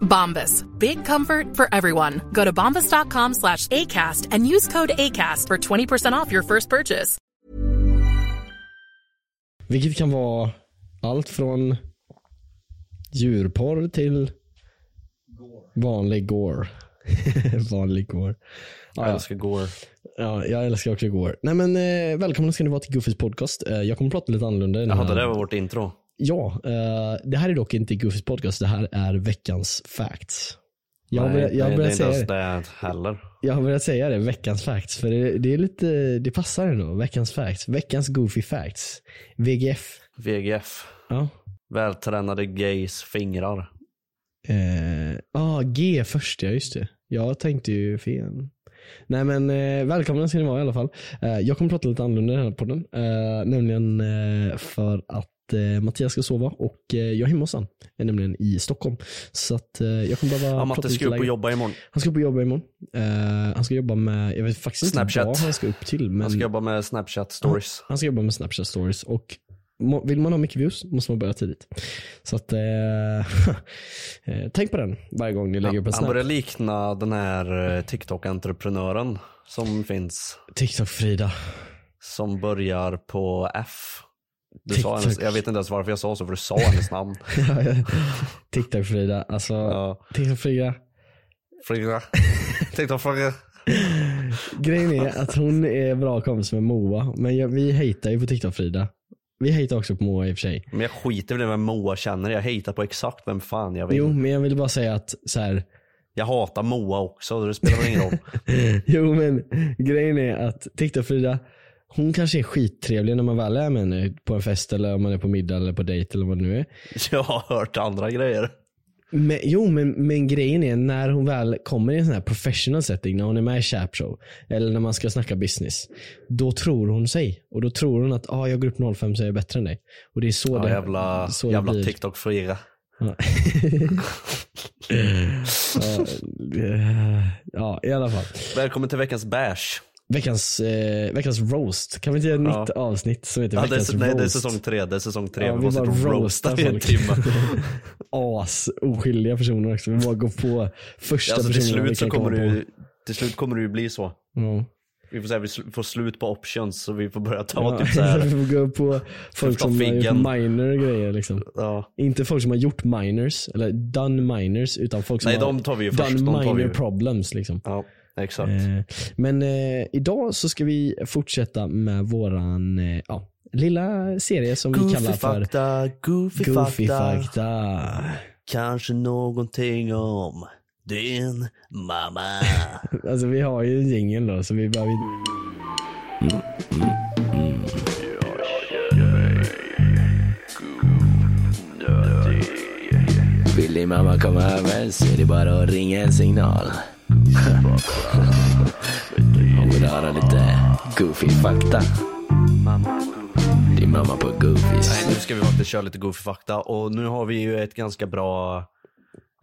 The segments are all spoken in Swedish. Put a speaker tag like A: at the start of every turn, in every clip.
A: Bombas. Big comfort for everyone. Go to bombas.com slash ACAST and use code ACAST for 20% off your first purchase.
B: Vilket kan vara allt från djurporr till vanlig gore. vanlig gore. Ja,
C: Jag
B: ja.
C: älskar Gore.
B: ja, jag älskar också gore. Nej men eh, välkomna ska ni vara till Goofys podcast. Eh, jag kommer prata lite annorlunda.
C: Jaha, det där var vårt intro.
B: Ja, eh, det här är dock inte Goofys podcast. Det här är veckans facts. Jag har,
C: Nej,
B: börjat, jag, har
C: det, det är
B: börjat
C: inte
B: säga det.
C: det heller.
B: jag har börjat säga det, veckans facts. För det, det är lite, det passar ändå. Veckans facts. Veckans Goofy facts. VGF.
C: VGF.
B: Ja.
C: Vältränade gays fingrar.
B: Eh, ah, G först ja, just det. Jag tänkte ju fel. Nej men eh, välkomna ska ni vara i alla fall. Eh, jag kommer prata lite annorlunda i den här podden. Eh, nämligen eh, för att eh, Mattias ska sova och eh, jag är hemma hos han. Jag är nämligen i Stockholm. Så att eh, jag kommer behöva
C: Ja, Matte ska upp och jobba imorgon.
B: Han ska upp och jobba imorgon. Eh, han ska jobba med, jag vet faktiskt inte
C: Snapchat.
B: vad han ska upp till. Men
C: Han ska jobba med Snapchat stories.
B: han ska jobba med Snapchat stories och vill man ha mycket views måste man börja tidigt. Så att, eh, eh, tänk på den varje gång ni lägger upp en
C: Han
B: snap.
C: börjar likna den här eh, TikTok-entreprenören som finns.
B: TikTok-Frida.
C: Som börjar på F. Du sa hennes, jag vet inte ens varför jag sa så för du sa hennes namn.
B: TikTok-Frida. Alltså,
C: Ja.
B: TikTok-Frida.
C: Frida. TikTok-Frida.
B: Grejen är att hon är bra kompis med Moa, men jag, vi hatar ju på TikTok-Frida. Vi hatar också på Moa i och för sig.
C: Men jag skiter i vem Moa känner. Jag hatar på exakt vem fan jag vill.
B: Jo, men jag vill bara säga att så här,
C: Jag hatar Moa också, det spelar väl ingen roll.
B: Jo men grejen är att TikTok-Frida, hon kanske är skittrevlig när man väl är med henne på en fest eller om man är på middag eller på dejt eller vad det nu är.
C: Jag har hört andra grejer.
B: Men, jo men, men grejen är när hon väl kommer i en sån här professional setting, när hon är med i Chap Show eller när man ska snacka business. Då tror hon sig och då tror hon att ah, jag går upp 05 så är jag bättre än dig. Och det är så
C: Ja,
B: det,
C: jävla
B: så
C: jävla
B: blir.
C: TikTok-friga.
B: Ja. ja, ja, i alla fall.
C: Välkommen till veckans bash.
B: Veckans, eh, veckans roast. Kan vi inte göra ett
C: Ja.
B: nytt avsnitt som heter
C: Ja, det,
B: veckans
C: är, nej, det är
B: roast?
C: säsong tre. Det är säsong tre.
B: Ja,
C: vi
B: vi
C: måste roasta
B: roastar
C: i en timme.
B: As oskyldiga personer också. Vi bara går på första
C: Alltså, till,
B: personerna vi
C: slut så
B: kan
C: kommer
B: komma
C: det,
B: på.
C: till slut kommer det ju bli så.
B: Ja.
C: Vi får, säga, vi får slut på options så vi får börja ta
B: Ja,
C: typ så här.
B: vi får gå på folk som har gjort minor och grejer liksom.
C: Ja.
B: Inte folk som har gjort minors, eller done minors, utan folk som
C: Nej,
B: har
C: de tar vi ju
B: done
C: först. Vi
B: minor problems liksom.
C: ja, exakt.
B: Eh, men eh, idag så ska vi fortsätta med våran eh, ja, lilla serie som vi kallar för
C: fakta, goofy,
B: Goofy
C: fakta.
B: fakta.
C: Kanske någonting om din mamma.
B: Alltså vi har ju en jingel då så vi behöver
D: Vill din mamma komma över så är det bara att ringa en signal. Hon vill höra lite goofy fakta. Din mamma på
C: Nej,
D: goofies.
C: nu ska vi faktiskt köra lite goofy fakta och nu har vi ju ett ganska bra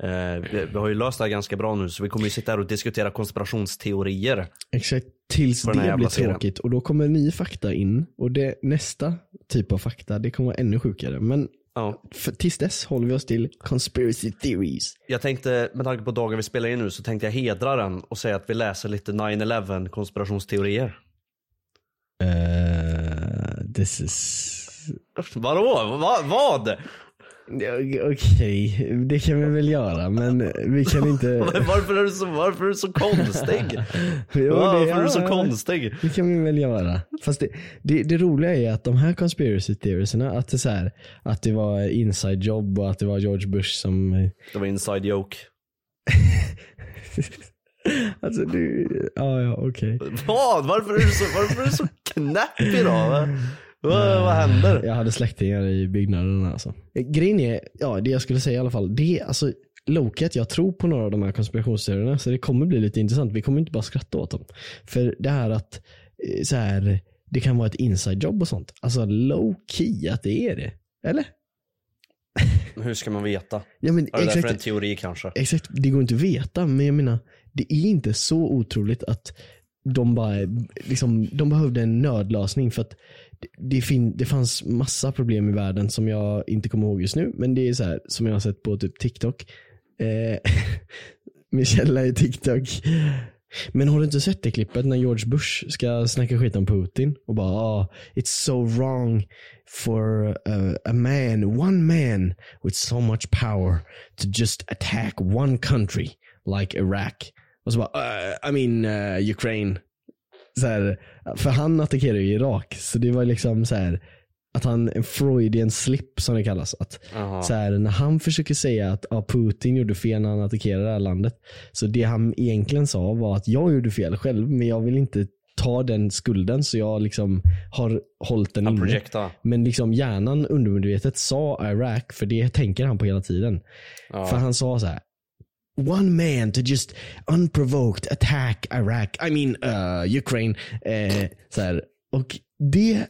C: Eh, vi, vi har ju löst det här ganska bra nu så vi kommer ju sitta här och diskutera konspirationsteorier.
B: Exakt, tills det blir
C: serien.
B: tråkigt. Och då kommer ny fakta in. Och det, nästa typ av fakta, det kommer vara ännu sjukare. Men
C: Ja.
B: för, tills dess håller vi oss till conspiracy theories.
C: Jag tänkte, med tanke på dagen vi spelar in nu, så tänkte jag hedra den och säga att vi läser lite 9-11 konspirationsteorier.
B: Uh, this is...
C: Vadå? Va, vad?
B: Okej, det kan vi väl göra men vi kan inte...
C: Varför är du så, varför är du så konstig?
B: Jo,
C: Varför är du så konstig?
B: Det kan vi väl göra. Fast det, det, det roliga är att de här conspiracy theorierna, att det, så här, att det var inside job och att det var George Bush som...
C: Det var inside joke.
B: Alltså du, ja ja okej.
C: Vad? Varför är du så, varför är du så knäpp idag? Va? Vad, vad händer?
B: Jag hade släktingar i byggnaden alltså. Grejen är, ja det jag skulle säga i alla fall, det är alltså Loki att jag tror på några av de här konspirationsteorierna så det kommer bli lite intressant. Vi kommer inte bara skratta åt dem. För det här att eh, så här, det kan vara ett inside jobb och sånt. Alltså low key att det är det. Eller?
C: Hur ska man veta?
B: Ja, men
C: Är det därför en
B: exakt,
C: teori kanske?
B: exakt, det går inte att veta men jag menar, det är inte så otroligt att de bara, liksom, de behövde en nödlösning för att det, fin, det fanns massa problem i världen som jag inte kommer ihåg just nu men det är så här som jag har sett på typ TikTok. Eh, min källa är TikTok. Men har du inte sett det klippet när George Bush ska snacka skit om Putin och bara ah, it's so wrong for a, a man, one man with so much power to just attack one country like Iraq. Och så bara, uh, I mean uh, Ukraine. Så här, för han attackerar ju Irak, så det var liksom så här att han, en Freudian slip som det kallas. Att så här, när han försöker säga att ja, Putin gjorde fel när han attackerade det här landet. Så det han egentligen sa var att jag gjorde fel själv, men jag vill inte ta den skulden så jag liksom har hållit den inne.
C: projekta.
B: Men liksom hjärnan undermedvetet sa Iraq, för det tänker han på hela tiden.
C: Ja.
B: För han sa så här. One man to just unprovoked attack Iraq, I mean uh, Ukraine. Eh, så här. Och det,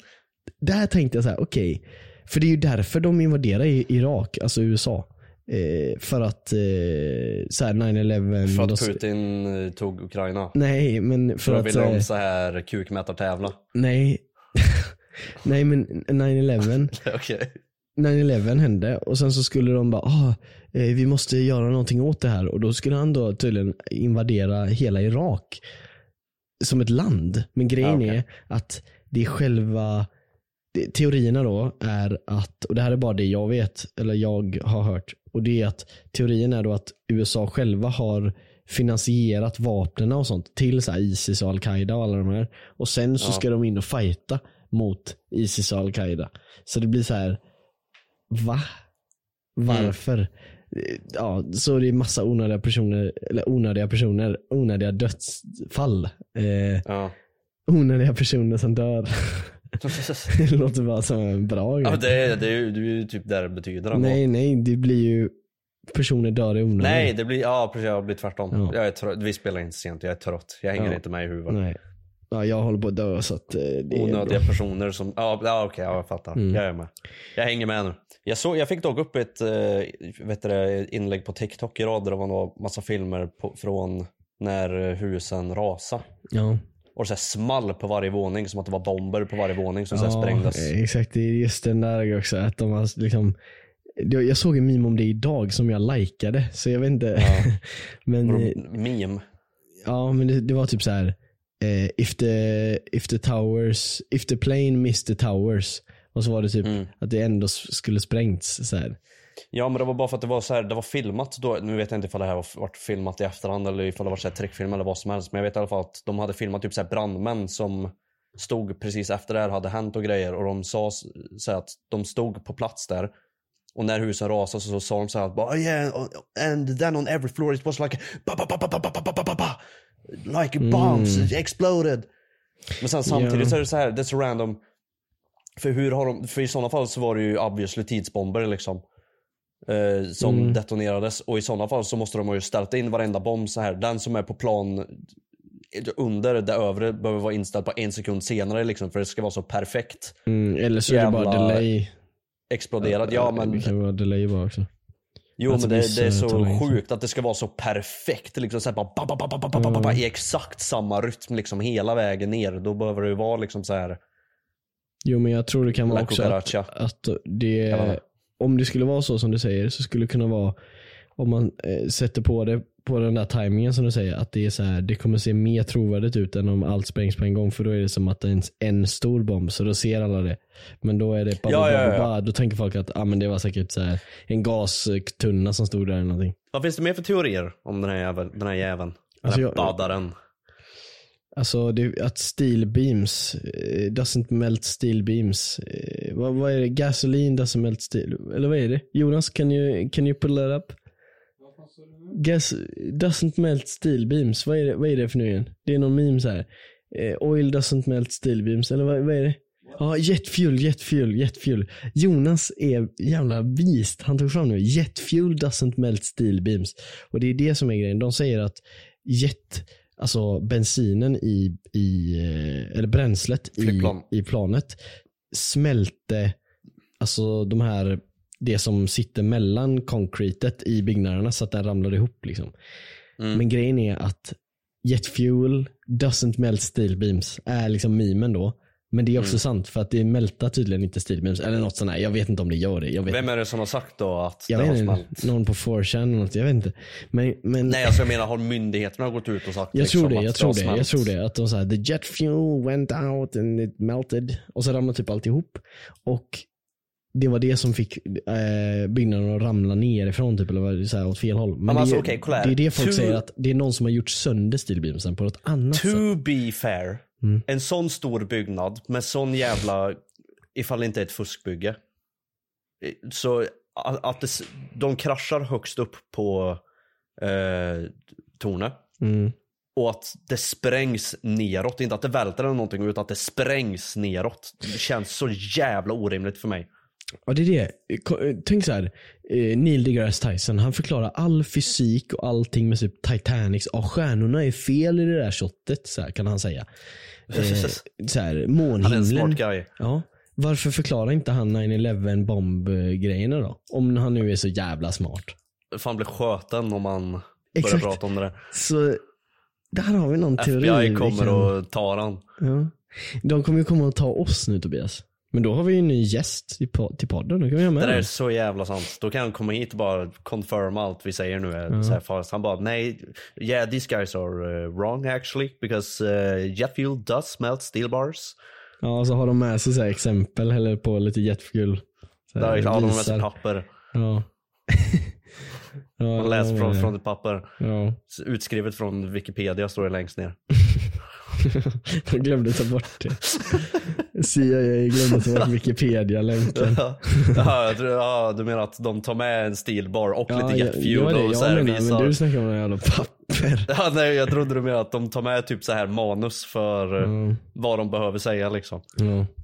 B: där tänkte jag så här, okej. För det är ju därför de invaderar Irak, alltså USA. Eh, för att eh, så här 9-11.
C: För att Putin eh, tog Ukraina.
B: Nej, men för,
C: För då
B: att...
C: ville de
B: eh,
C: så här kukmätartävla.
B: nej. nej, men 9-11.
C: Okej.
B: 9-11 hände och sen så skulle de bara, ah, eh, vi måste göra någonting åt det här och då skulle han då tydligen invadera hela Irak som ett land. Men grejen
C: Ja, okej.
B: är att det är själva det, teorierna då är att, och det här är bara det jag vet, eller jag har hört, och det är att teorin är då att USA själva har finansierat vapnen och sånt till så här Isis och Al-Qaida och alla de här. Och sen så
C: Ja.
B: ska de in och fighta mot Isis och Al-Qaida. Så det blir så här va? Varför? Eh, Ja, så det är massa onödiga personer, eller onödiga personer, onödiga dödsfall. Eh,
C: Ja.
B: onödiga personer som dör. det låter bara som en bra
C: ja
B: grej.
C: det, är, det, är, ju- det är ju typ där det betyder ändå.
B: nej, nej, det blir ju personer dör i onödan.
C: Nej, det blir, ja precis, jag blir tvärtom.
B: Ja.
C: Jag är trött, vi spelar inte sent, jag är trött. Jag hänger
B: Ja.
C: inte med i huvudet.
B: Nej. Ja, jag håller på att dö så att eh, det
C: Onödiga personer som, ja, ja okej, ja, jag fattar.
B: Mm.
C: Jag är med. Jag hänger med nu. Jag, såg, jag fick dock upp ett eh, vet du, det, inlägg på TikTok idag där det var massa filmer på, från när husen rasade.
B: Ja.
C: Och så här small på varje våning som att det var bomber på varje våning som så
B: ja,
C: sprängdes.
B: eh, exakt. Det är just den där också. Att de har liksom, jag såg en meme om det idag som jag likade. Så jag vet inte.
C: Ja.
B: men, eh,
C: Meme.
B: Ja, men det, det var typ så här. Eh, if, the, if the towers, if the plane missed the towers. Och så var det typ
C: Mm.
B: att det ändå skulle sprängts. Så här.
C: Ja men det var bara för att det var så här, det var filmat då. Nu vet jag inte ifall det här var varit filmat i efterhand eller ifall det var så här trickfilm eller vad som helst. Men jag vet i alla fall att de hade filmat typ så här brandmän som stod precis efter det här hade hänt och grejer. Och de sa så att de stod på plats där. Och när husen rasade så, så sa de så här att bara, "Oh, yeah, and then on every floor it was like ba, ba, ba, ba, ba, ba, ba, ba, ba. Like bombs it exploded. Men sen samtidigt
B: Ja.
C: så är det så här, that's random. För, hur har de, för i sådana fall så var det ju obviously tidsbomber liksom. Eh, som
B: mm.
C: detonerades. Och i sådana fall så måste de ju ställt in varenda bomb så här. Den som är på plan eh, under det övre behöver vara inställd på en sekund senare liksom, för det ska vara så perfekt.
B: Mm, eller så är det bara delay.
C: Exploderat. Ja, men...
B: Det kan vara delay bara också.
C: Jo
B: alltså,
C: men det, det, är så sjukt att det ska vara så perfekt. Liksom, så här, bara, ba, ba, ba, mm. I exakt samma rytm liksom, hela vägen ner. Då behöver det ju vara liksom så här
B: Jo men jag tror det kan vara också att, att det, om det skulle vara så som du säger så skulle det kunna vara om man eh, sätter på det på den där tajmingen som du säger att det är så här, det kommer se mer trovärdigt ut än om allt sprängs på en gång för då är det som att det är en, en stor bomb så då ser alla det. Men då är det bara,
C: Ja, ja, ja.
B: då tänker folk att ah, men det var säkert så här, en gastunna som stod där eller någonting.
C: Vad finns det mer för teorier om den här jäveln? Den här jäveln? Den
B: Alltså,
C: här
B: jag-
C: badaren.
B: Alltså det, att steel beams, eh, doesn't melt steel beams. Eh, vad, vad är det? Gasoline doesn't melt steel. Eller vad är det? Jonas, can you, can you pull that up? Gas doesn't melt steel beams. Vad är det, vad är det för nu igen? Det är någon meme så här. Eh, oil doesn't melt steel beams. Eller vad, vad är det? Ja, jet fuel, jet fuel, jet fuel. Jonas är jävla vist. Han tog fram nu. Jet fuel doesn't melt steel beams. Och det är det som är grejen. De säger att jet, alltså bensinen i, i eh, eller bränslet i,
C: Flygplan.
B: i planet smälte, alltså de här, det som sitter mellan konkretet i byggnaderna så att den ramlar ihop liksom.
C: Mm.
B: Men grejen är att jet fuel doesn't melt steel beams är liksom memen då. Men det är också
C: Mm.
B: sant för att det mältar tydligen inte steel beams eller något sånt där. Jag vet inte om det gör det. Jag
C: Vem är det som har sagt då att
B: jag
C: det har smält?
B: Någon på 4chan eller något. Jag vet inte. Men, men
C: Nej alltså jag menar har myndigheterna gått ut och sagt
B: jag
C: liksom
B: tror det,
C: att
B: jag tror
C: har
B: det, jag
C: smält?
B: tror det. Att de sa the jet fuel went out and it melted. Och så ramlade typ alltihop. Och det var det som fick eh, byggnaden att ramla nerifrån typ, eller var det så här, åt fel håll. Men,
C: Men
B: det,
C: alltså, här.
B: det är det folk
C: To-
B: säger att det är någon som har gjort sönder stillbeamsen på något annat sätt.
C: To be fair,
B: Mm.
C: en sån stor byggnad med sån jävla, ifall det inte är ett fuskbygge. eh, Så att det, de kraschar högst upp på eh, tornet.
B: Mm.
C: Och att det sprängs neråt, inte att det välter eller någonting utan att det sprängs neråt. Det känns så jävla orimligt för mig.
B: Ja det är det. Eh, Tänk så här. eh, Neil deGrasse Tyson, han förklarar all fysik och allting med typ Titanics. Ja, stjärnorna är fel i det där shotet, så här, kan han säga. Eh, så här,
C: Han är en
B: månhimlen.
C: smart guy.
B: Ja. Varför förklarar inte han 9-11 bombgrejerna då? Om han nu är så jävla smart.
C: Fan blir sköten om man börjar
B: Exakt.
C: prata om det där.
B: Så där har vi någon teori.
C: FBI kommer
B: kan-
C: och tar han.
B: Ja. De kommer ju komma och ta oss nu Tobias. Men då har vi ju en ny gäst till podden. Då kan vi ha med
C: Det där är så jävla sant. Då kan han komma hit och bara confirm allt vi säger nu är så här falskt. Han bara nej, yeah these guys are uh, wrong actually because uh, jet fuel does melt steel bars.
B: Ja, så har de med sig så exempel eller på lite jetfuel. Så här,
C: har de med
B: visar.
C: sig papper.
B: Ja. ja,
C: Man läser från, från ett papper.
B: Ja.
C: Utskrivet från Wikipedia står det längst ner.
B: De glömde ta bort det. CIA glömde ta bort Wikipedia-länken.
C: ja, ja, du menar att de tar med en steelbar och
B: Ja,
C: lite
B: jag,
C: jet
B: det
C: fuel
B: var det
C: och så här
B: menar,
C: visar.
B: men du snackar om några jävla papper.
C: Ja, nej, jag trodde du menade att de tar med typ så här manus för eh, vad de behöver säga liksom.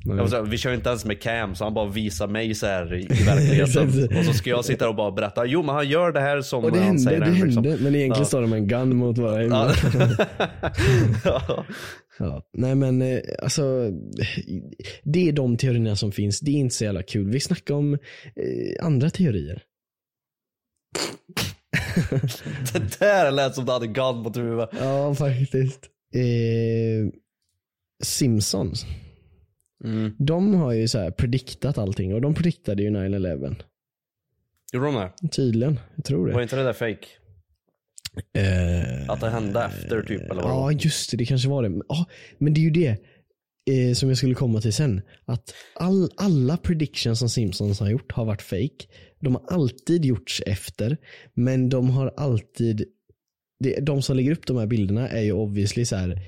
C: Jag så här, vi kör inte ens med cam så han bara visar mig så här i, verkligheten. Och så ska jag sitta och bara berätta, jo men han gör det här som
B: Och det
C: han
B: hände,
C: säger
B: det
C: här,
B: hände.
C: liksom.
B: Men egentligen
C: Ja.
B: står de med en gun mot våra
C: ja. Ja.
B: Nej men eh, alltså, det är de teorierna som finns. Det är inte så jävla kul. Vi snackar om eh, andra teorier.
C: Det där lät som du hade gun mot huvudet.
B: Ja faktiskt. Eh, Simpsons.
C: Mm.
B: De har ju så här prediktat allting och de prediktade ju 9-11.
C: Gjorde de det?
B: Tydligen, jag tror
C: Var
B: det.
C: inte det där fake?
B: Eh,
C: Att det hände efter typ eller vad
B: Ja
C: var?
B: just det, det kanske var det. Men, ja, men det är ju det eh, som jag skulle komma till sen. Att all, alla predictions som Simpsons har gjort har varit fake. De har alltid gjorts efter, men de har alltid, det, de som lägger upp de här bilderna är ju obviously så här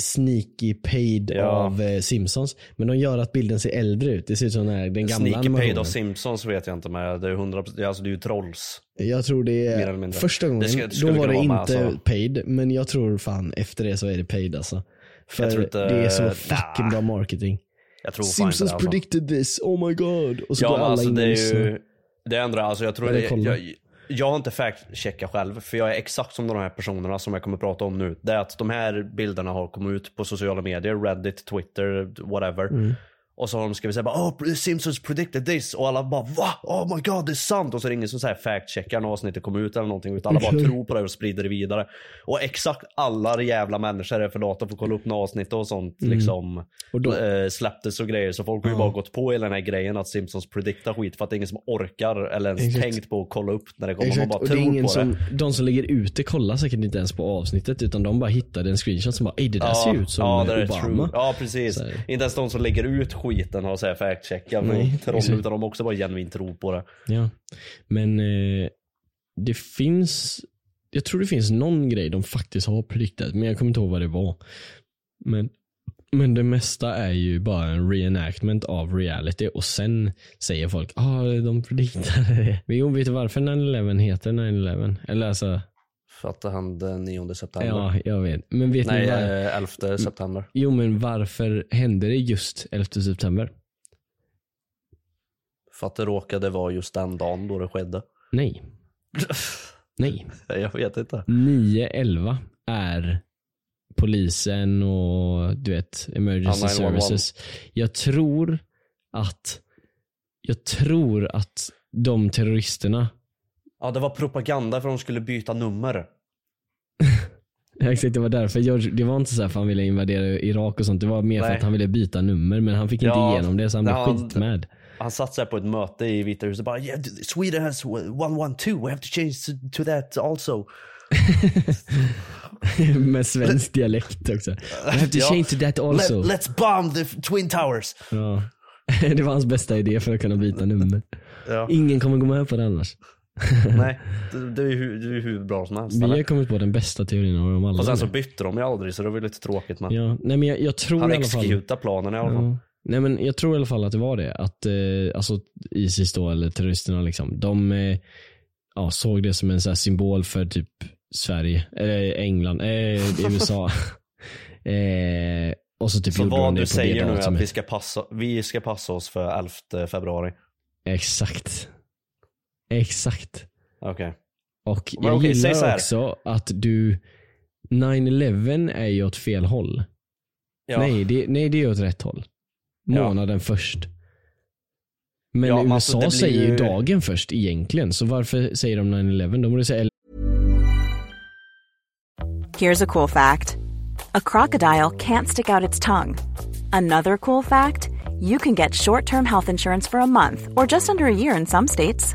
B: sneaky paid
C: Ja.
B: av eh, Simpsons. Men de gör att bilden ser äldre ut. Det ser ut som den, här, den gamla
C: Sneaky paid
B: animationen.
C: av Simpsons vet jag inte men det är 100%, alltså det är ju trolls.
B: Jag tror det är första gången,
C: Det ska- det skulle
B: då var det inte
C: alltså.
B: paid. Men jag tror fan efter det så är det paid alltså. För
C: tror inte-
B: det är så fucking bra marketing.
C: Jag tror
B: Simpsons
C: inte alltså.
B: predicted this, oh my god. Och så
C: Ja
B: går alla
C: alltså
B: in och lyssnar.
C: Det ändrar alltså jag tror det,
B: kolla.
C: jag, jag har inte fact-checkat själv för jag är exakt som de här personerna som jag kommer prata om nu. Det är att de här bilderna har kommit ut på sociala medier, Reddit, Twitter, whatever.
B: Mm.
C: Och så har de skrivit såhär oh, Simpsons predicted this och alla bara va? Oh my god det är sant! Och så är det ingen som säger fact-checkar när avsnittet kom ut eller någonting utan alla bara tror på det och sprider det vidare. Och exakt alla jävla människor är för lata för att kolla upp några avsnitt och sånt liksom
B: Och då-
C: eh, släpptes och grejer. Så folk har ju
B: Ja.
C: bara gått på hela den här grejen att Simpsons prediktar skit för att det är ingen som orkar eller ens
B: Exakt.
C: tänkt på att kolla upp när det kommer. Man
B: Exakt,
C: bara
B: och det är
C: tror
B: ingen
C: på
B: som,
C: det.
B: de som ligger ute kollar säkert inte ens på avsnittet utan de bara hittade en screenshot som bara det där ser ut som
C: ja, det är
B: Obama.
C: Ja precis.
B: Så.
C: Inte ens de som lägger ut skiten har såhär fact-checkar
B: Nej,
C: med troll
B: exakt.
C: utan de också bara genuint tror på det.
B: Ja. Men eh, det finns, jag tror det finns någon grej de faktiskt har prediktat men jag kommer inte ihåg vad det var. Men, men det mesta är ju bara en reenactment av reality och sen säger folk ah de prediktade det. Men Jo, vet du varför 9-11 heter 9-11? Eller alltså,
C: För att det hände 9 september.
B: ja jag vet. Men vet
C: Nej,
B: ni var...
C: eh, 11 september.
B: Jo men varför hände det just 11 september?
C: För att det råkade vara just den dagen då det skedde.
B: Nej. Nej.
C: Jag vet inte.
B: 9-11 är polisen och du vet emergency
C: Ja, 911.
B: services. Jag tror att jag tror att de terroristerna
C: Ja, det var propaganda för att de skulle byta nummer.
B: Ja, Exakt, det var därför. George, det var inte så för han ville invadera Irak och sånt. Det var mer för
C: Nej.
B: att han ville byta nummer men han fick inte
C: Ja,
B: igenom det så han blev
C: han-
B: skitmad.
C: Han satt så på ett möte i Vita huset och bara yeah, Sweden has 112, we have to change to, to that also.
B: Med svensk dialekt också. I have to change to that also.
C: Let, let's bomb the Twin Towers.
B: Ja. Det var hans bästa idé för att kunna byta nummer.
C: Ja.
B: Ingen kommer gå med på det annars.
C: Nej, det, det är ju hur, det är ju hur bra som helst.
B: Vi har
C: eller?
B: kommit på den bästa teorin av dem alla.
C: Och sen så bytte de ju aldrig så det var ju lite tråkigt men
B: ja. Nej men jag, jag tror
C: han
B: i alla fall.
C: exekutade planen i alla fall.
B: Ja. Nej men jag tror i alla fall att det var det. Att eh, alltså Isis då, eller terroristerna liksom, de eh, ja, såg det som en så här symbol för typ Sverige, eller England, eh, USA. eh, och så typ
C: Så
B: gjorde de
C: vad
B: det
C: du
B: på
C: säger
B: det
C: nu är att vi ska, passa, vi ska passa oss för 11 februari.
B: Exakt. Exakt.
C: Okej.
B: Och
C: Men
B: jag
C: så
B: gillar
C: här.
B: också att du 9-11 är ju åt fel håll.
C: Ja.
B: Nej, det, nej, det är åt rätt håll.
C: Ja.
B: Månaden först. Men
C: Ja,
B: USA
C: alltså, det blir
B: säger ju dagen först egentligen. Så varför säger de 9-11? De borde säga
E: Here's a cool fact a crocodile can't stick out its tongue. Another cool fact you can get short term health insurance for a month or just under a year in some states.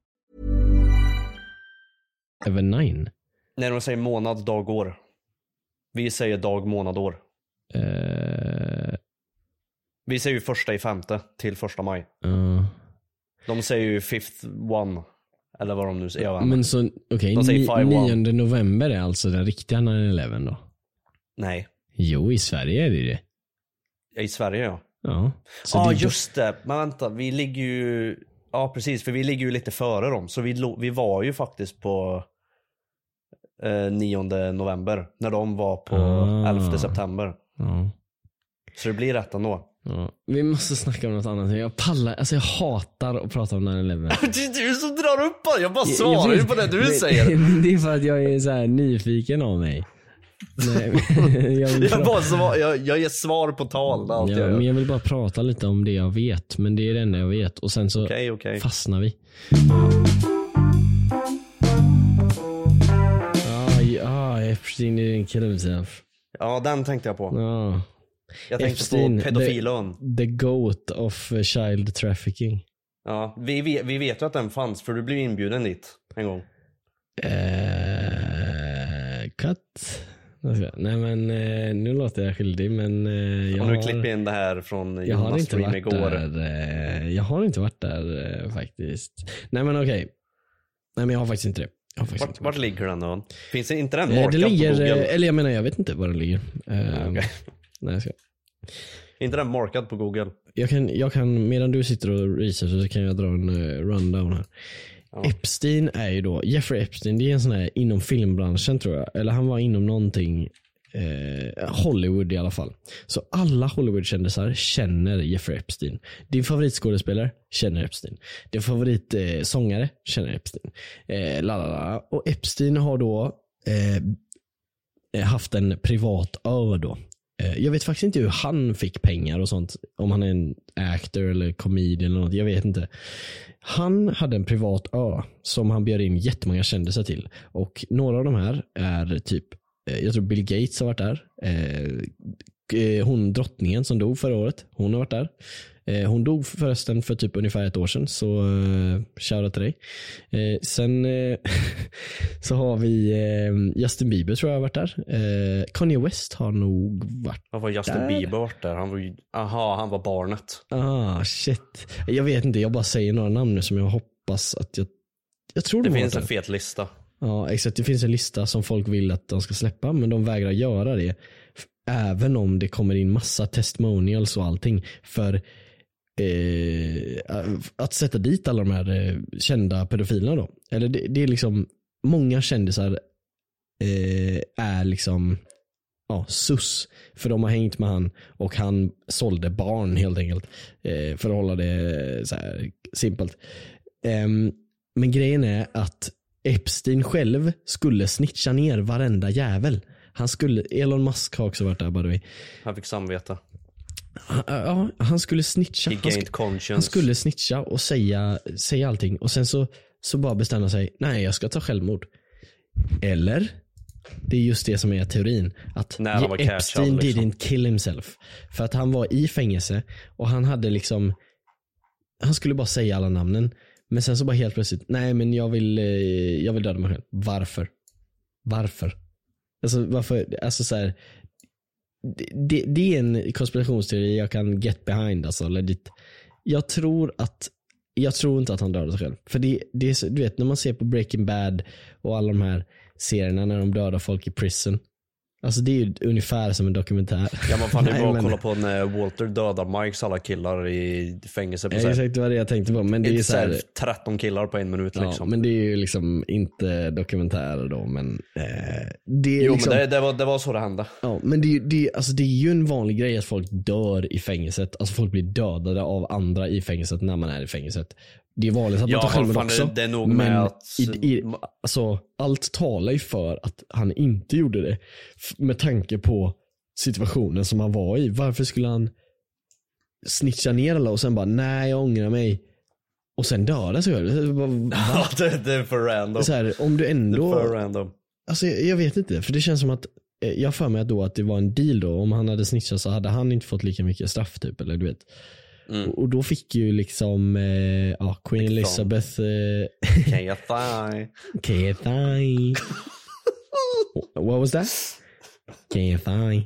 F: today.
B: 9.
C: När de säger månad, dag, år. Vi säger dag, månad, år.
B: Uh,
C: Vi säger ju första i femte till första maj.
B: uh,
C: De säger ju fifth one. Eller vad de nu säger. Jag
B: men så, okej,
C: 5-1.
B: 9 november är alltså den riktiga 9-11 då?
C: Nej.
B: Jo, i Sverige är det det.
C: I Sverige ja.
B: Ja. Så
C: Ja
B: det
C: just det. Men vänta, vi ligger ju... Ja precis, för vi ligger ju lite före dem. Så vi, vi var ju faktiskt på eh, 9 november. När de var på
B: Ah.
C: 11 september.
B: Ja.
C: Så det blir rätt ändå.
B: Ja. Vi måste snacka om något annat. Jag pallar, alltså jag hatar att prata om 9-11.
C: Det är du som drar upp det. Jag bara
B: Jag-
C: svarar
B: jag
C: ju på det du
B: men-
C: säger.
B: Det är för att jag är så här nyfiken av mig. Nej, jag,
C: Jag, bara svar, jag, jag ger svar på tal. allt jag
B: ja,
C: gör.
B: men jag vill bara prata lite om det jag vet. Men det är det enda jag vet. Och sen så
C: Okej, okej.
B: fastnar vi. Epstein didn't kill himself.
C: Ja, den tänkte jag på.
B: Ja.
C: Jag tänkte
B: Epstein,
C: på pedofilön.
B: The, the goat of eh, child trafficking.
C: Ja, vi, vi, vi vet ju att den fanns för du blev inbjuden dit en gång.
B: Eh, cut. Nej men eh, nu låter jag skyldig men eh, jag
C: Om du
B: har,
C: klipper in det här från
B: jag har
C: Jonas
B: inte
C: stream
B: varit
C: igår.
B: där. Jag har inte varit där faktiskt. Nej men okej. Nej men jag har faktiskt inte det.
C: Vart, vart ligger den då? Finns det inte den
B: Eh,
C: markad
B: det ligger,
C: på Google?
B: eh, eller jag menar jag vet inte var den ligger. Eh,
C: okej.
B: nej, jag, ska.
C: inte den markad på Google?
B: Jag, kan, jag kan, medan du sitter och researchar så kan jag dra en eh, rundown här. Epstein är ju då, Jeffrey Epstein, det är en sån här inom filmbranschen tror jag. Eller han var inom någonting, eh, Hollywood i alla fall. Så alla Hollywoodkändisar känner Jeffrey Epstein. Din favoritskådespelare känner Epstein. Din favoritsångare eh, känner Epstein. Eh. Och Epstein har då eh, haft en privat ö då. Eh, Jag vet faktiskt inte hur han fick pengar och sånt. Om han är en actor eller comedian eller något. Jag vet inte. Han hade en privat ö som han bjöd in jättemånga kändisar till. Och några av de här är typ, jag tror Bill Gates har varit där. Eh, eh, Hon drottningen som dog förra året, hon har varit där. Eh, Hon dog förresten för typ ungefär ett år sedan, så shoutout till dig. Eh, sen eh, så har vi eh, Justin Bieber tror jag har varit där. Eh, Kanye West har nog varit
C: Vad var Justin
B: Där.
C: Bieber varit där? Han var ju, aha, han var barnet.
B: Ah, shit. Jag vet inte, jag bara säger några namn nu som jag hoppas att jag... Jag tror
C: Det
B: de har
C: finns en fet lista.
B: Ja, exakt. Det finns en lista som folk vill att de ska släppa, men de vägrar göra det. Även om det kommer in massa testimonials och allting. För eh, att sätta dit alla de här eh, kända pedofilerna då. Eller det, det är liksom, många kändisar eh, är liksom ja, sus. För de har hängt med han och han sålde barn helt enkelt. Eh, för att hålla det så här simpelt. Ehm, men grejen är att Epstein själv skulle snitcha ner varenda jävel. Han skulle, Elon Musk har också varit där by the way.
C: Han fick samvete.
B: Han- Ja, han skulle snitcha.
C: He
B: Han, sk-
C: conscience.
B: han skulle snitcha och säga, säga allting och sen så, så bara bestämma sig, nej jag ska ta självmord. Eller, det är just det som är teorin. Att Epstein
C: liksom.
B: didn't kill himself. För att han var i fängelse och han hade liksom, han skulle bara säga alla namnen. Men sen så bara helt plötsligt, nej men jag vill, eh, jag vill döda mig själv. Varför? Varför? Alltså varför, alltså så här, det, det, är en konspirationsteori jag kan get behind alltså legit. Jag tror att, jag tror inte att han dödade sig själv. För det, det är du vet när man ser på Breaking Bad och alla de här serierna när de dödar folk i prison. Alltså det är ju ungefär som en dokumentär.
C: Ja men fan det är bara att kolla på när Walter dödar Mikes alla killar i fängelse på
B: Ja, exakt var det jag tänkte på. Men det är så här,
C: här 13 killar på en minut
B: ja,
C: liksom.
B: men det är ju liksom inte dokumentärer då. Men eh, det är
C: jo
B: liksom,
C: men det, det, var, det var så det hände.
B: Ja, men det, är ju- det, alltså det är ju en vanlig grej att folk dör i fängelset. Alltså folk blir dödade av andra i fängelset när man är i fängelset. Det är vanligt att
C: Ja,
B: man tar självmord
C: det-
B: också.
C: det är nog
B: men
C: med att-
B: i, i, alltså, allt talar ju för att han inte gjorde det. Med tanke på situationen som han var i. Varför skulle han snitcha ner alla och sen bara, nej jag ångrar mig. Och sen döda sig själv.
C: Ja, det, det är för random.
B: Så här, om du
C: Det är
B: ändå...
C: för random.
B: Alltså jag, jag vet inte, för det känns som att eh, jag för mig då att det var en deal då. Om han hade snitchat så hade han inte fått lika mycket straff typ. Eller du vet.
C: Mm.
B: Och, och då fick ju liksom eh, ja, Queen
C: Fick
B: Elizabeth eh,
C: Can you thigh?
B: Kethay. What was that? Kethay.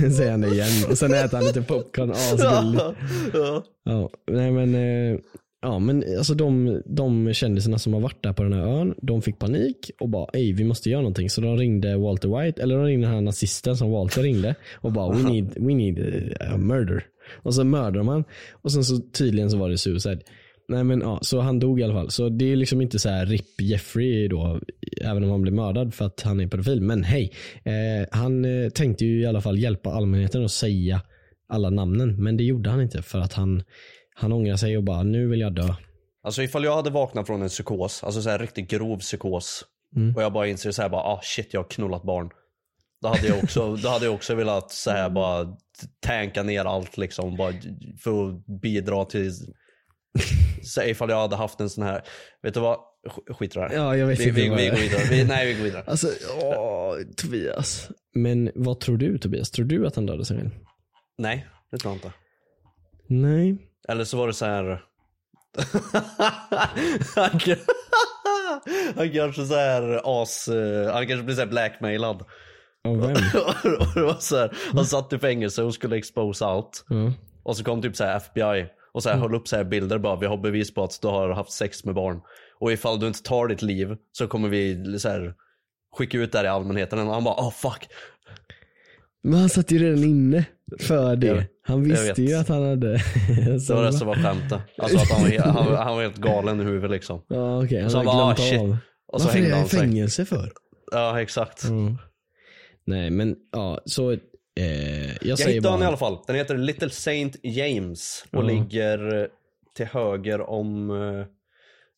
B: Säger han det igen. Och sen äter han lite popcorn. Asgulligt.
C: ja.
B: Ja, nej men, eh, ja, men alltså de, de kändisarna som har varit där på den här ön, de fick panik och bara ej vi måste göra någonting. Så de ringde Walter White, eller de ringde den här nazisten som Walter ringde och bara we need, we need a murder. Och så mördade man och sen så tydligen så var det suicide. Nej men ja, så han dog i alla fall. Så det är liksom inte så här RIP Jeffrey då, även om han blev mördad för att han är pedofil. Men hej, eh, han eh, tänkte ju i alla fall hjälpa allmänheten att säga alla namnen. Men det gjorde han inte för att han, han ångrar sig och bara nu vill jag dö.
C: Alltså ifall jag hade vaknat från en psykos, alltså så här riktigt grov psykos.
B: Mm.
C: Och jag bara inser så här bara, ah shit jag har knullat barn. Då hade jag också, då hade jag också velat så här bara tanka ner allt liksom. Bara för att bidra till, så ifall jag hade haft en sån här, vet du vad? Sk- Skit i det här.
B: Ja, jag vet
C: vi,
B: inte
C: vi,
B: vad
C: vi går vidare. Vi, nej vi går vidare.
B: Alltså, åh, Tobias. Men vad tror du Tobias? Tror du att han dödade sig själv?
C: Nej, det tror jag inte.
B: Nej.
C: Eller så var det så här. han, kan- han kanske så här as, eh, han kanske blir så här blackmailad.
B: Av vem?
C: det var så här, han satt i fängelse och skulle expose allt.
B: Ja.
C: Och så kom typ så FBI och så här höll upp så här bilder bara, vi har bevis på att du har haft sex med barn. Och ifall du inte tar ditt liv så kommer vi så här skicka ut det här i allmänheten. Och han bara, oh fuck.
B: Men han satt ju redan inne för det. Han visste ju att han hade...
C: Det var det som var skämtet. Alltså att han var, he- han, han var helt galen i huvudet liksom.
B: Ja okej, han
C: Så
B: hade
C: han bara,
B: glömt
C: ah,
B: av.
C: Och så
B: Varför är
C: hängde
B: jag i
C: han
B: fängelse för?
C: Ja exakt.
B: Mm. Nej men ja, så eh, jag,
C: Jag hittade den i
B: bara...
C: alla fall. Den heter Little Saint James och
B: Ja.
C: ligger eh, till höger om uh,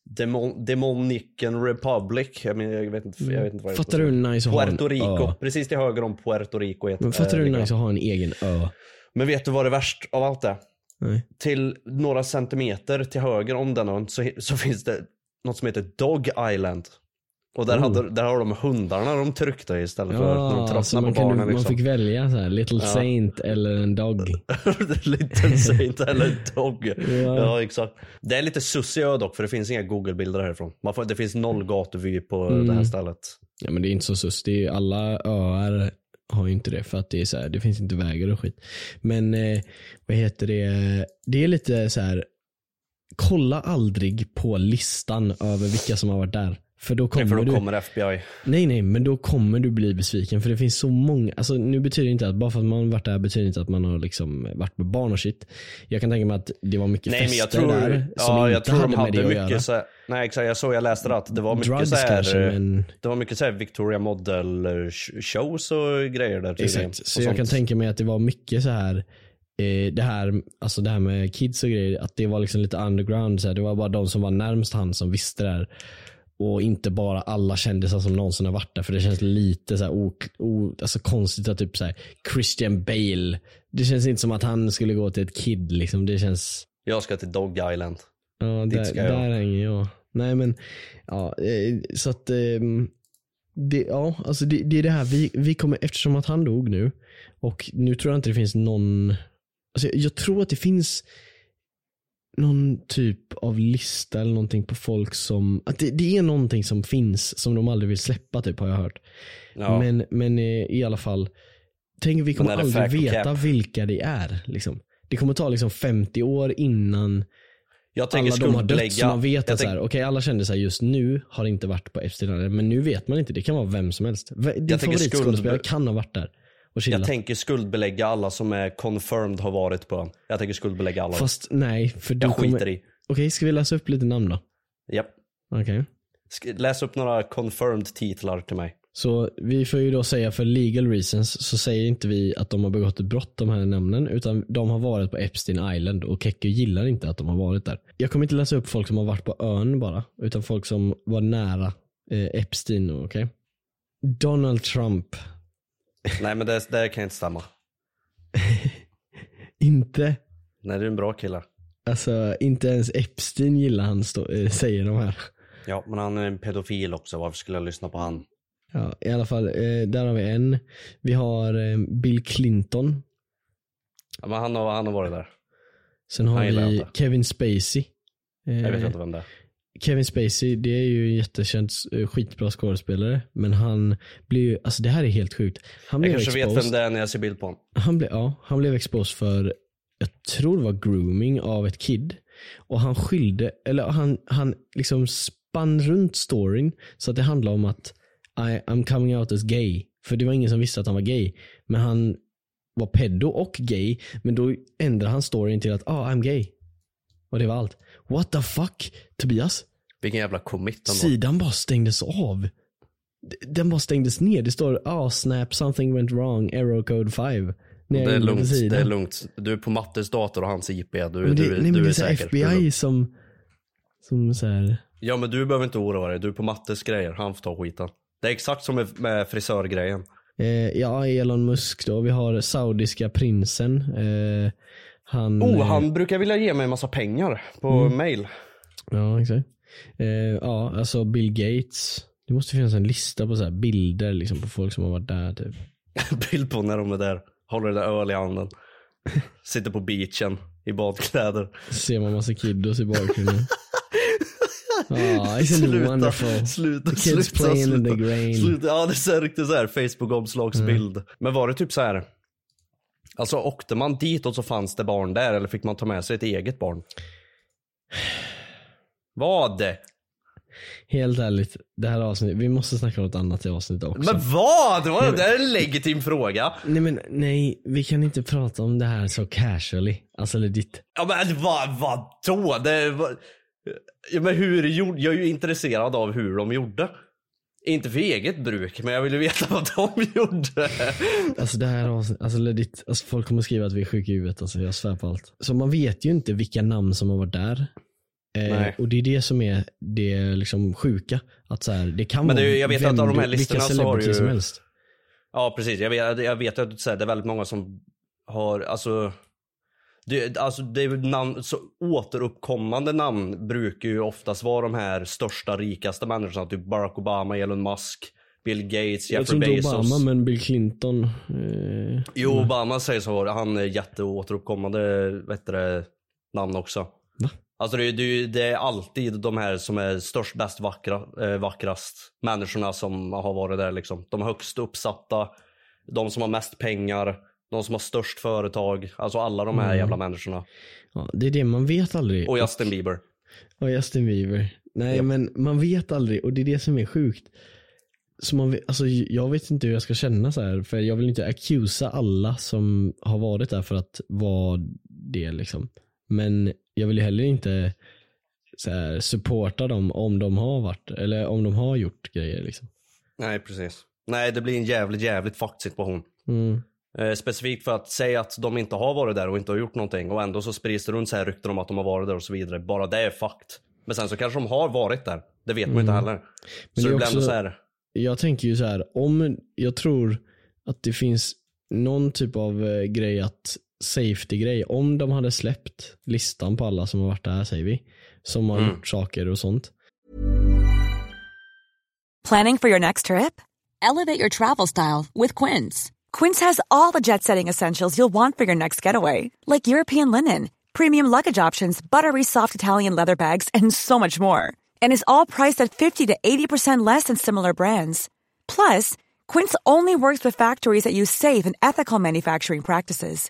C: Demon, Demonican Republic. Jag, men, jag vet inte, jag vet inte vad det
B: Fattar du hur nice att
C: Puerto Rico.
B: ö?
C: Precis till höger om Puerto Rico. heter-
B: Men fattar du
C: eh,
B: hur nice att ha en egen ö?
C: Men vet du vad det är värst av allt är?
B: Nej.
C: Till några centimeter till höger om den ön så, så finns det något som heter Dog Island. Och där,
B: Oh.
C: hade, där har de hundarna de tryckte istället för när de tröttnade
B: man,
C: på barnen.
B: man
C: Liksom.
B: fick välja så här, Little
C: Ja.
B: Saint eller en Dog.
C: Little Saint eller Dog.
B: Ja.
C: Ja. exakt. Det är lite sussig ö dock för det finns inga google-bilder härifrån. Man får, det finns noll gatuvy på
B: Mm.
C: det här stället.
B: Ja men det är inte så sus. Det är, alla öar har ju inte det för att det är så här, det finns inte vägar och skit. Men eh, vad heter det? Det är lite så här. kolla aldrig på listan över vilka som har varit där. För då kommer
C: för då
B: du,
C: kommer FBI.
B: nej nej men då kommer du bli besviken för det finns så många, alltså nu betyder det inte att bara för att man varit där betyder det inte att man har liksom varit med barn och shit. Jag kan tänka mig att det var mycket
C: Nej men jag
B: fester
C: tror,
B: där som
C: ja,
B: inte
C: jag tror
B: hade
C: de
B: med det
C: hade
B: att göra.
C: mycket så Nej exakt, jag såg, jag läste det att det var mycket
B: Drugs
C: så här,
B: kanske men
C: Det var mycket så här Victoria Model sh- shows och grejer där tydligen.
B: Exakt, så jag kan
C: sånt.
B: tänka mig att det var mycket så här eh, det här, alltså det här med kids och grejer, att det var liksom lite underground. Så här. Det var bara de som var närmst han som visste det här. Och inte bara alla kändisar som någonsin har varit där. För det känns lite så o, o, alltså konstigt att typ så Christian Bale. Det känns inte som att han skulle gå till ett kid liksom. Det känns,
C: Jag ska till Dog Island.
B: ja
C: Dit
B: där,
C: ska jag.
B: där hänger jag. Nej men, ja eh, så att ehm, det, ja, alltså det, det är det här, vi, vi kommer, eftersom att han dog nu och nu tror jag inte det finns någon, alltså jag, jag tror att det finns någon typ av lista eller någonting på folk som, att det, det är någonting som finns som de aldrig vill släppa typ har jag hört.
C: Ja.
B: Men, men eh, i alla fall, tänk vi kommer aldrig veta
C: cap?
B: vilka det är. Liksom. Det kommer ta liksom 50 år innan
C: jag
B: alla de har dött så man vet att så här,
C: tänk-
B: okej alla kändisar just nu har inte varit på Epstein men nu vet man inte. Det kan vara vem som helst. Din favoritskådespelare
C: skuldbe-
B: kan ha varit där och chillat.
C: Jag tänker skuldbelägga alla som är confirmed har varit på ön. Jag tänker skuldbelägga alla.
B: Fast nej, för du
C: jag
B: kommer...
C: skiter i.
B: Okej, ska vi läsa upp lite namn då?
C: Japp.
B: Okej.
C: Sk- Läs upp några confirmed titlar till mig.
B: Så vi får ju då säga för legal reasons så säger inte vi att de har begått ett brott de här namnen utan de har varit på Epstein Island och Kekko gillar inte att de har varit där. Jag kommer inte läsa upp folk som har varit på ön bara utan folk som var nära eh, Epstein, okej? Donald Trump.
C: Nej men det, det kan inte stämma.
B: Inte,
C: Nej du är en bra kille.
B: alltså inte ens Epstein gillar han stå, eh, säger de här.
C: Ja men han är en pedofil också. Varför skulle jag lyssna på han?
B: Ja, i alla fall, eh, där har vi en. Vi har eh, Bill Clinton.
C: Ja, men han, har, han har varit där.
B: Sen har
C: jag
B: vi. Kevin Spacey.
C: Jag vet inte vem det är.
B: Kevin Spacey, det är ju en jättekänd eh, skitbra skådespelare. Men han blev ju, alltså det här är helt sjukt. Han
C: Jag
B: blev
C: kanske vet
B: exposed,
C: vem det är när jag ser bild på honom.
B: han blev, ja, han blev exposed för, jag tror det var grooming av ett kid. Och han skyllde, eller han, han liksom spann runt storyn så att det handlade om att I, I'm coming out as gay. För det var ingen som visste att han var gay. Men han var pedo och gay. Men då ändrade han storyn till att ah, I'm gay. Och det var allt. What the fuck? Tobias?
C: Vilken jävla commit.
B: Sidan bara stängdes av. Den bara stängdes ner. Det står ah snap something went wrong, error code 5.
C: Det är lugnt, det är lugnt. Du är på Mattes dator och hans IP. Du,
B: Men det,
C: du,
B: nej, men
C: du
B: det
C: är
B: är så här
C: säker. Är
B: FBI som, som så här.
C: Ja men du behöver inte oroa dig. Du är på Mattes grejer. Han får ta skiten. Det är exakt som med, frisörgrejen.
B: Eh, ja, Elon Musk då. Vi har saudiska prinsen. Eh, han,
C: Oh,
B: eh,
C: han brukar vilja ge mig en massa pengar på
B: Mm.
C: mail.
B: Ja, exakt. Eh, ja, alltså Bill Gates. Det måste finnas en lista på så här bilder liksom, på folk som har varit där. Typ.
C: Bild på när de är där. Håller det där öl i handen. Sitter på beachen i badkläder.
B: Ser man massa kiddos i bakgrunden. Oh, isn't it wonderful?
C: Sluta,
B: The kids
C: sluta,
B: playing in
C: sluta.
B: the grain.
C: Sluta. Ja det är riktigt så här Facebook-omslagsbild. Men var det typ så här. Alltså åkte man dit och så fanns det barn där eller fick man ta med sig ett eget barn? Vad?
B: Helt ärligt, det här avsnittet, vi måste snacka om något annat i avsnittet också.
C: Men vad? Det, var, det är en legitim fråga.
B: Nej men nej, vi kan inte prata om det här så casually. Alltså legit.
C: Ja men vad, vadå? Det var... Ja, men hur gjorde, jag är ju intresserad av hur de gjorde. Inte för eget bruk, men jag vill ju veta vad de gjorde.
B: Alltså det här avsnittet, alltså legit, alltså folk kommer skriva att vi är sjuka i huvudet alltså, jag svär på allt. Så man vet ju inte vilka namn som har varit där. Eh, och det är det som är det liksom sjuka. Att så här, det kan
C: Men det
B: vara
C: jag vet
B: vem
C: att av de här
B: du-
C: listorna så har ju-
B: som helst.
C: Ja precis, jag vet, jag vet att så här, det är väldigt många som har, alltså det, alltså det är namn, så återuppkommande namn brukar ju oftast vara de här största, rikaste människorna. Typ Barack Obama, Elon Musk, Bill Gates,
B: Jag
C: Jeffrey
B: tror inte
C: Bezos.
B: Obama men Bill Clinton. Eh,
C: Jo, Obama säger så. Han är jätteåteruppkommande vet du, det, namn också.
B: Va?
C: Alltså det, är- det, det är alltid de här som är störst, bäst, vackra, eh, vackrast människorna som har varit där liksom. De högst uppsatta, de som har mest pengar, de som har störst företag. Alltså alla de här
B: Mm.
C: jävla människorna.
B: ja, det är det, man vet aldrig.
C: Och Justin Bieber.
B: Och Justin Bieber. Nej
C: Japp.
B: men man vet aldrig och det är det som är sjukt. Så man, alltså, jag vet inte hur jag ska känna så här för jag vill inte accusa alla som har varit där för att vara det liksom. Men jag vill ju heller inte så här, supporta dem om de har varit eller om de har gjort grejer liksom.
C: Nej, precis. Nej, det blir en jävligt, jävligt fucked situation.
B: Mm.
C: Eh, specifikt för att säga att de inte har varit där och inte har gjort någonting och ändå så sprids det runt så här rykten om att de har varit där och så vidare. Bara det är fucked. Men sen så kanske de har varit där. Det vet man ju inte heller.
B: Mm. Men
C: så
B: det också-
C: så här.
B: Jag tänker ju så här, om jag tror att det finns någon typ av eh, grej att safety grej, om de hade släppt listan på alla som har varit där säger vi, som har
C: Mm.
B: gjort saker och sånt.
E: Planning for your next trip? Elevate your travel style with Quince. Quince has all the jet setting essentials you'll want for your next getaway, like European linen, premium luggage options, buttery soft Italian leather bags, and so much more. And is all priced at 50 to 80% less than similar brands. Plus, Quince only works with factories that use safe and ethical manufacturing practices.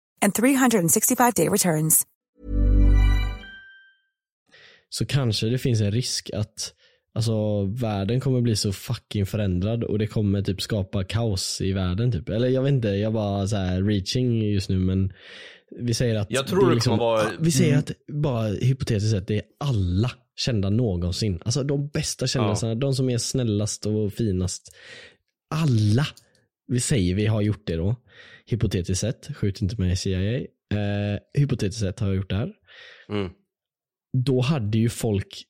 E: and 365-day returns.
B: Så kanske det finns en risk att Alltså världen kommer bli så fucking förändrad och det kommer typ skapa kaos i världen typ. Eller jag vet inte, jag bara så här reaching just nu men vi säger att
C: Jag tror det kommer vara-
B: Vi säger
C: Mm.
B: att bara hypotetiskt sett det är alla kända någonsin. Alltså de bästa kändisarna, de som är snällast och finast. Alla, vi säger vi har gjort det då. Hypotetiskt sett, skjut inte med CIA. Eh, hypotetiskt sett har jag gjort det här.
C: Mm.
B: Då hade ju folk,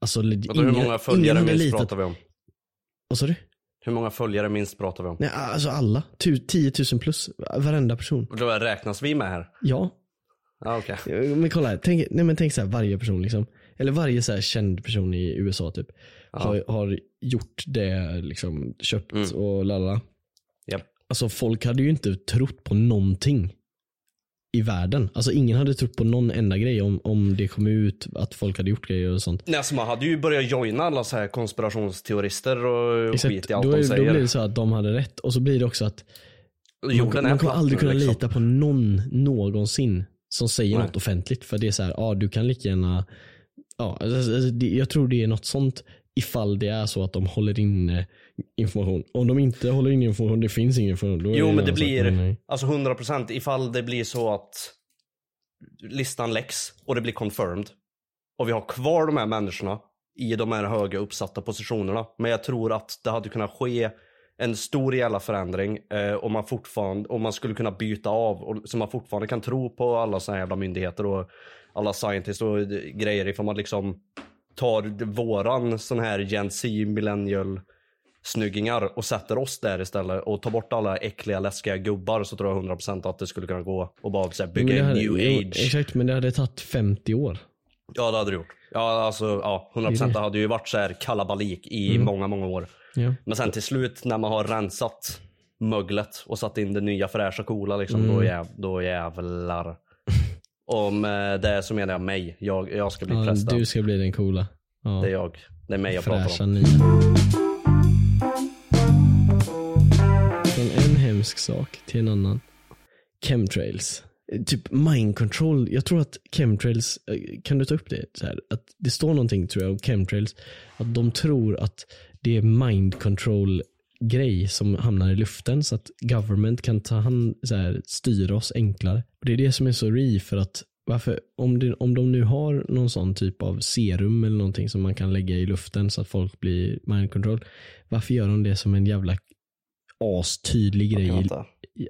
B: alltså
C: Vadå, hur många
B: ingen
C: följare minst
B: litat-
C: pratar vi om?
B: Vad sa du?
C: Hur många följare minst pratar vi om?
B: Nej, alltså alla. Tu- 10 000 plus. Varenda person.
C: Då räknas vi med här?
B: Ja.
C: Ja, okej.
B: Men kolla här. Tänk, nej men tänk så här, varje person liksom. Eller varje så här känd person i USA typ. Har, har gjort det liksom, köpt
C: Mm.
B: och lalala. Alltså folk hade ju inte trott på någonting. I världen. Alltså ingen hade trott på någon enda grej om, om det kom ut att folk hade gjort grejer och sånt.
C: Nej, alltså man hade ju börjat joina alla så här konspirationsteorister och
B: Exakt,
C: skit i allt
B: då,
C: de säger.
B: då blir det så att de hade rätt och så blir det också att Man,
C: Jorden
B: man kommer aldrig kunna
C: liksom.
B: lita på någon någonsin som säger
C: Nej.
B: något offentligt. För det är så här, ja du kan lika gärna, ja, alltså, alltså, det, jag tror det är något sånt ifall det är så att de håller inne information. Om de inte håller inne information, det finns ingen information.
C: Jo men det blir,
B: nej.
C: alltså 100% ifall det blir så att listan läcks och det blir confirmed. Och vi har kvar de här människorna i de här höga uppsatta positionerna. Men jag tror att det hade kunnat ske en stor jävla förändring eh, om man fortfarande, om man skulle kunna byta av och så man fortfarande kan tro på alla såna här jävla myndigheter och alla scientists och eh, grejer ifall man liksom tar våran sån här Gen Z millennial snyggingar och sätter oss där istället och tar bort alla äckliga läskiga gubbar så tror jag 100% att det skulle kunna gå och bara så här, bygga
B: det
C: en
B: hade-
C: new age.
B: Exakt, men det hade tagit 50 år.
C: Ja det hade det gjort. Ja alltså ja, 100%
B: Det är
C: det,
B: det.
C: hade ju varit så här kalabalik i
B: Mm.
C: många, många år.
B: Ja.
C: Men sen till slut när man har rensat möglet och satt in det nya fräscha coola liksom,
B: Mm.
C: då, jäv, då jävlar. Om eh, det så menar jag mig. Jag, jag ska bli
B: Ja,
C: prästen.
B: du ska bli den coola. Ja.
C: Det är jag. Det är mig jag
B: Fräscha
C: pratar om.
B: nya. Från en hemsk sak till en annan. Chemtrails. Eh, Typ mind control. Jag tror att chemtrails, eh, kan du ta upp det? Så här, att det står någonting tror jag om chemtrails. Att de tror att det är mind control grej som hamnar i luften så att government kan ta hand, så här, styra oss enklare. Och Det är det som är så ri för att varför, om, det, om de nu har någon sån typ av serum eller någonting som man kan lägga i luften så att folk blir mind control. Varför gör de det som en jävla astydlig grej?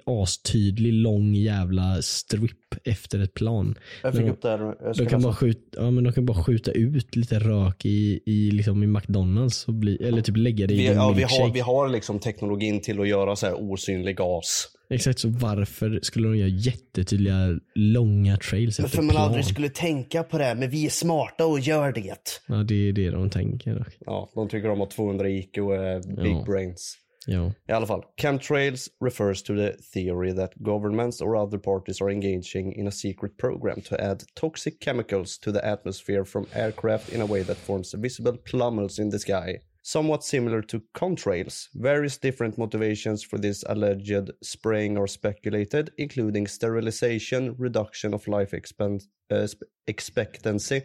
B: Astydlig lång jävla strip efter ett plan.
C: Jag fick
B: Men de-
C: upp det här. Jag
B: de kan, bara skjuta, ja, men de kan bara skjuta ut lite rök i, i, liksom i McDonalds och bli, eller typ lägga det i
C: vi,
B: en
C: ja, vi, har, vi har liksom teknologin till att göra så här osynlig gas.
B: Exakt, så varför skulle de göra jättetydliga långa trails efter
C: För man
B: plan?
C: aldrig skulle tänka på det, men vi är smarta och gör det.
B: Ja, det är det de tänker.
C: Ja, de tycker de har 200 IQ och är big
B: Ja.
C: brains.
B: Ja.
C: I alla fall, chemtrails refers to the theory that governments or other parties are engaging in a secret program to add toxic chemicals to the atmosphere from aircraft in a way that forms visible plummels in the sky. Somewhat similar to contrails, various different motivations for this alleged spraying are speculated, including sterilization, reduction of life expen- uh, expectancy,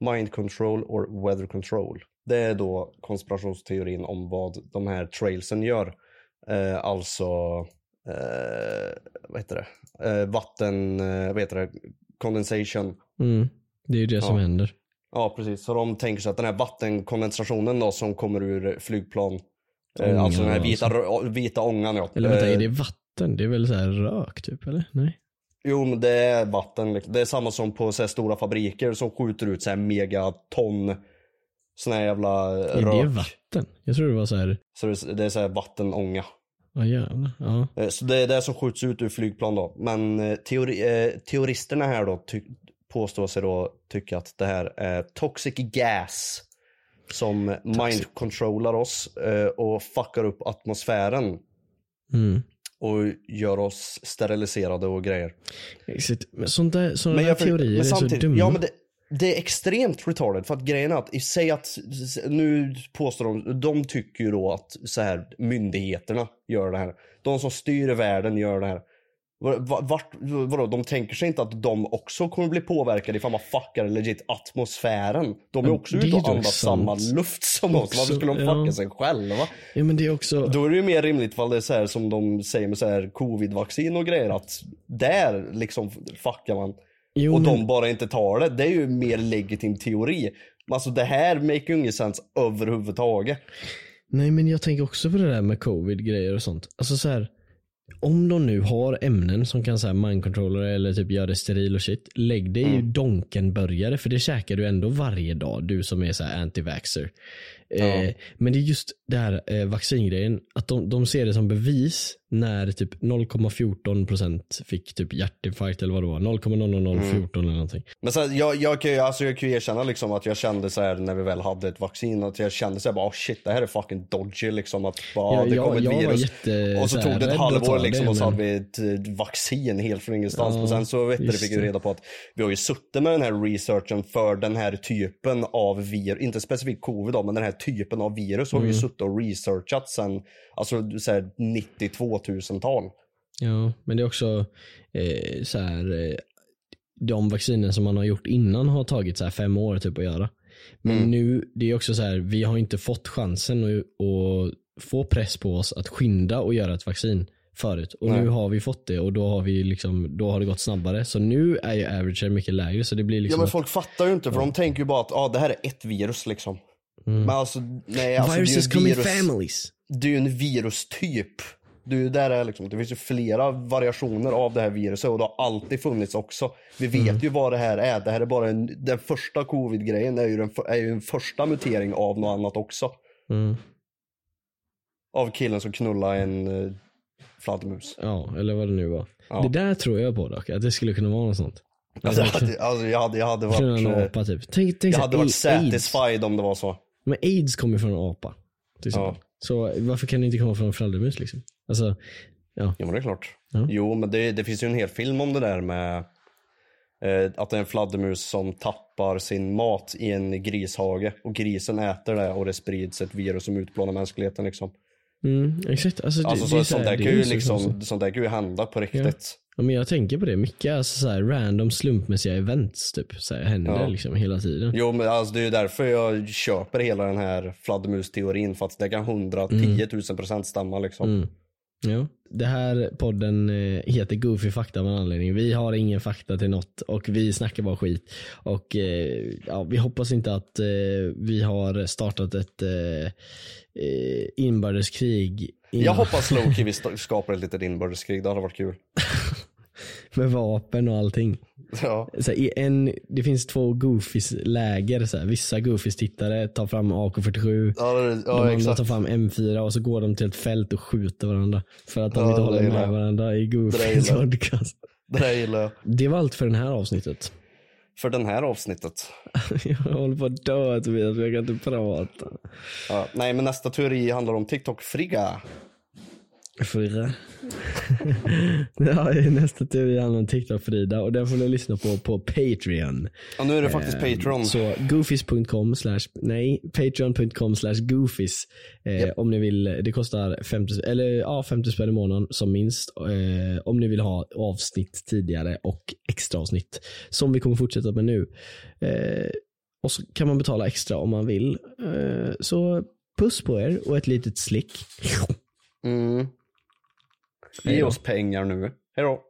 C: mind control or weather control. Det är då konspirationsteorin om vad de här trailsen gör. Eh, alltså, eh, vad heter det? Eh, vatten, eh, vad heter det? Condensation.
B: Mm. Det är ju det som
C: Ja.
B: händer.
C: Ja, precis. Så de tänker sig att den här vattenkondensationen då som kommer ur flygplan. Eh, alltså den här vita,
B: så.
C: rö- vita ångan ja.
B: Eller vänta,
C: Eh,
B: är det vatten? Det är väl så här rök typ, eller? Nej?
C: Jo men det är vatten. liksom. Det är samma som på så stora fabriker som skjuter ut så här megaton såna här jävla
B: Är
C: rök.
B: det vatten? Jag tror det var så här,
C: Så det det är så här vattenånga.
B: ja jävlar. Ja.
C: Eh, Så det är det som skjuts ut ur flygplan då. Men eh, teori, eh, teoristerna här då ty, påstår sig då tycka att det här är toxic gas. Som mind-controllar oss eh, och fuckar upp atmosfären.
B: Mm.
C: Och gör oss steriliserade och grejer.
B: Exakt. Men sånt där, sådana
C: Men jag
B: teorier
C: men
B: är så dumma.
C: Ja men det, det är extremt retarded för att grejen är att, säg att, nu påstår de, de tycker ju då att så här myndigheterna gör det här. De som styr världen gör det här. Va- va- Vart, vadå, de tänker sig inte att de också kommer bli påverkade ifall man fuckar legit atmosfären. De är
B: Ja,
C: också ute och andas samma luft som oss. Varför skulle de
B: ja.
C: fucka sig själva?
B: Ja men det är också,
C: Då är det ju mer rimligt ifall det är så här som de säger med så här covid-vaccin och grejer att där liksom fuckar man.
B: Jo,
C: och de bara inte tar det. Det är ju en mer legitim teori. Alltså det här make ingen sens överhuvudtaget.
B: Nej men jag tänker också på det där med covid-grejer och sånt. Alltså så här, om de nu har ämnen som kan säga mindcontroller eller typ göra det steril och shit. Lägg det i donkenburgare för det käkar du ändå varje dag. Du som är så här anti-vaxxer. Eh, men det är just det här eh, vaccingrejen. Att de, de ser det som bevis när typ 0,14% fick typ hjärtinfarkt eller vad det var. 0,00014 eller någonting.
C: Men här, jag, jag, kan alltså jag kan ju erkänna liksom att jag kände så här när vi väl hade ett vaccin att jag kände så här bara oh shit det här är fucking dodgy liksom att bara,
B: Ja,
C: det
B: jag-
C: kom ett
B: jag
C: virus.
B: jätte-
C: och så,
B: så
C: tog det ett halvår liksom
B: det,
C: och så
B: men-
C: hade vi ett vaccin helt från ingenstans.
B: Ja,
C: men sen så vet du, fick vi reda på att vi har ju suttit med den här researchen för den här typen av virus, inte specifikt covid då, men den här typen av virus har vi ju
B: Mm.
C: suttit och researchat sen, alltså så här 90 2000-tal.
B: Ja, men det är också eh, så här, eh, de vacciner som man har gjort innan har tagit så här fem år typ att göra. Men
C: Mm.
B: nu, det är också så här, vi har inte fått chansen att, att få press på oss att skynda och göra ett vaccin förut. Och
C: Nej.
B: nu har vi fått det och då har, vi liksom, då har det gått snabbare. Så nu är ju averagen mycket lägre så det blir liksom
C: Ja men
B: att-
C: folk fattar ju inte för de tänker ju bara att ah, det här är ett virus liksom. Men alltså, nej alltså
B: Viruses
C: det är
B: come
C: ju virus,
B: families.
C: det är ju en virustyp. Det, där det, är liksom, det finns ju flera variationer av det här viruset och det har alltid funnits också. Vi vet ju vad det här är. Det här är bara en, den första covid-grejen är ju, den, är ju en första mutering av något annat också.
B: Mm.
C: Av killen som knullade en eh, fladdermus.
B: Ja, eller vad det nu var.
C: Ja.
B: Det där tror jag på dock, att det skulle kunna vara något sånt.
C: Alltså, jag, hade, alltså, jag, hade, jag hade varit, eh,
B: apa typ. Tänk, tänk
C: jag hade varit
B: AIDS.
C: satisfied om det var så.
B: Men aids kommer från en apa. Till exempel.
C: Ja.
B: Så varför kan det inte komma från en fladdermus liksom? Alltså, ja.
C: Jo men det är klart.
B: Ja.
C: Jo men det, det finns ju en hel film om det där med eh, att det är en fladdermus som tappar sin mat i en grishage och grisen äter det och det sprids ett virus som utplånar mänskligheten liksom.
B: Mm, exakt. Alltså, det,
C: Alltså
B: det
C: så, sånt, där kan ju liksom,
B: så-
C: sånt där kan ju hända på riktigt.
B: Ja, men jag tänker på det mycket, alltså så här, random slumpmässiga events typ, så här, händer
C: Ja.
B: liksom hela tiden.
C: Jo men alltså det är därför jag köper hela den här fladdermus-teorin för att det kan 110 000 procent stämma liksom.
B: Mm. Ja. Det här podden eh, heter Goofy fakta av en anledning. Vi har ingen fakta till något och vi snackar bara skit. Och eh, ja, vi hoppas inte att eh, vi har startat ett eh, inbördeskrig
C: Jag hoppas Loki vi skapar ett litet inbördeskrig, det hade varit kul.
B: Med vapen och allting.
C: Ja.
B: Så i en, det finns två Goofys läger. Så här. Vissa Goofys tittare tar fram AK47.
C: Ja, det- ja,
B: de andra
C: exakt.
B: tar fram M4 och så går de till ett fält och skjuter varandra. För att de
C: Ja,
B: inte håller med
C: jag.
B: varandra i
C: jag.
B: podcast.
C: Det där gillar jag.
B: Det var allt för det här avsnittet.
C: För den här avsnittet.
B: Jag håller på att dö Tobias, jag kan inte prata.
C: Ja, nej men nästa teori handlar om TikTok-friga.
B: Fyra. ja, nästa teori handlar om TikTok-Frida och den får ni lyssna på på Patreon.
C: Ja, nu är det faktiskt
B: Eh,
C: Patreon.
B: Så goofis.com slash, nej, patreon.com slash goofis. Eh, Om ni vill, det kostar 50, eller, ja, 50 spänn i månaden som minst. Eh, om ni vill ha avsnitt tidigare och extra avsnitt som vi kommer fortsätta med nu. Eh, och så kan man betala extra om man vill. Eh, så puss på er och ett litet slick.
C: Mm. Ge oss pengar nu. Hej då.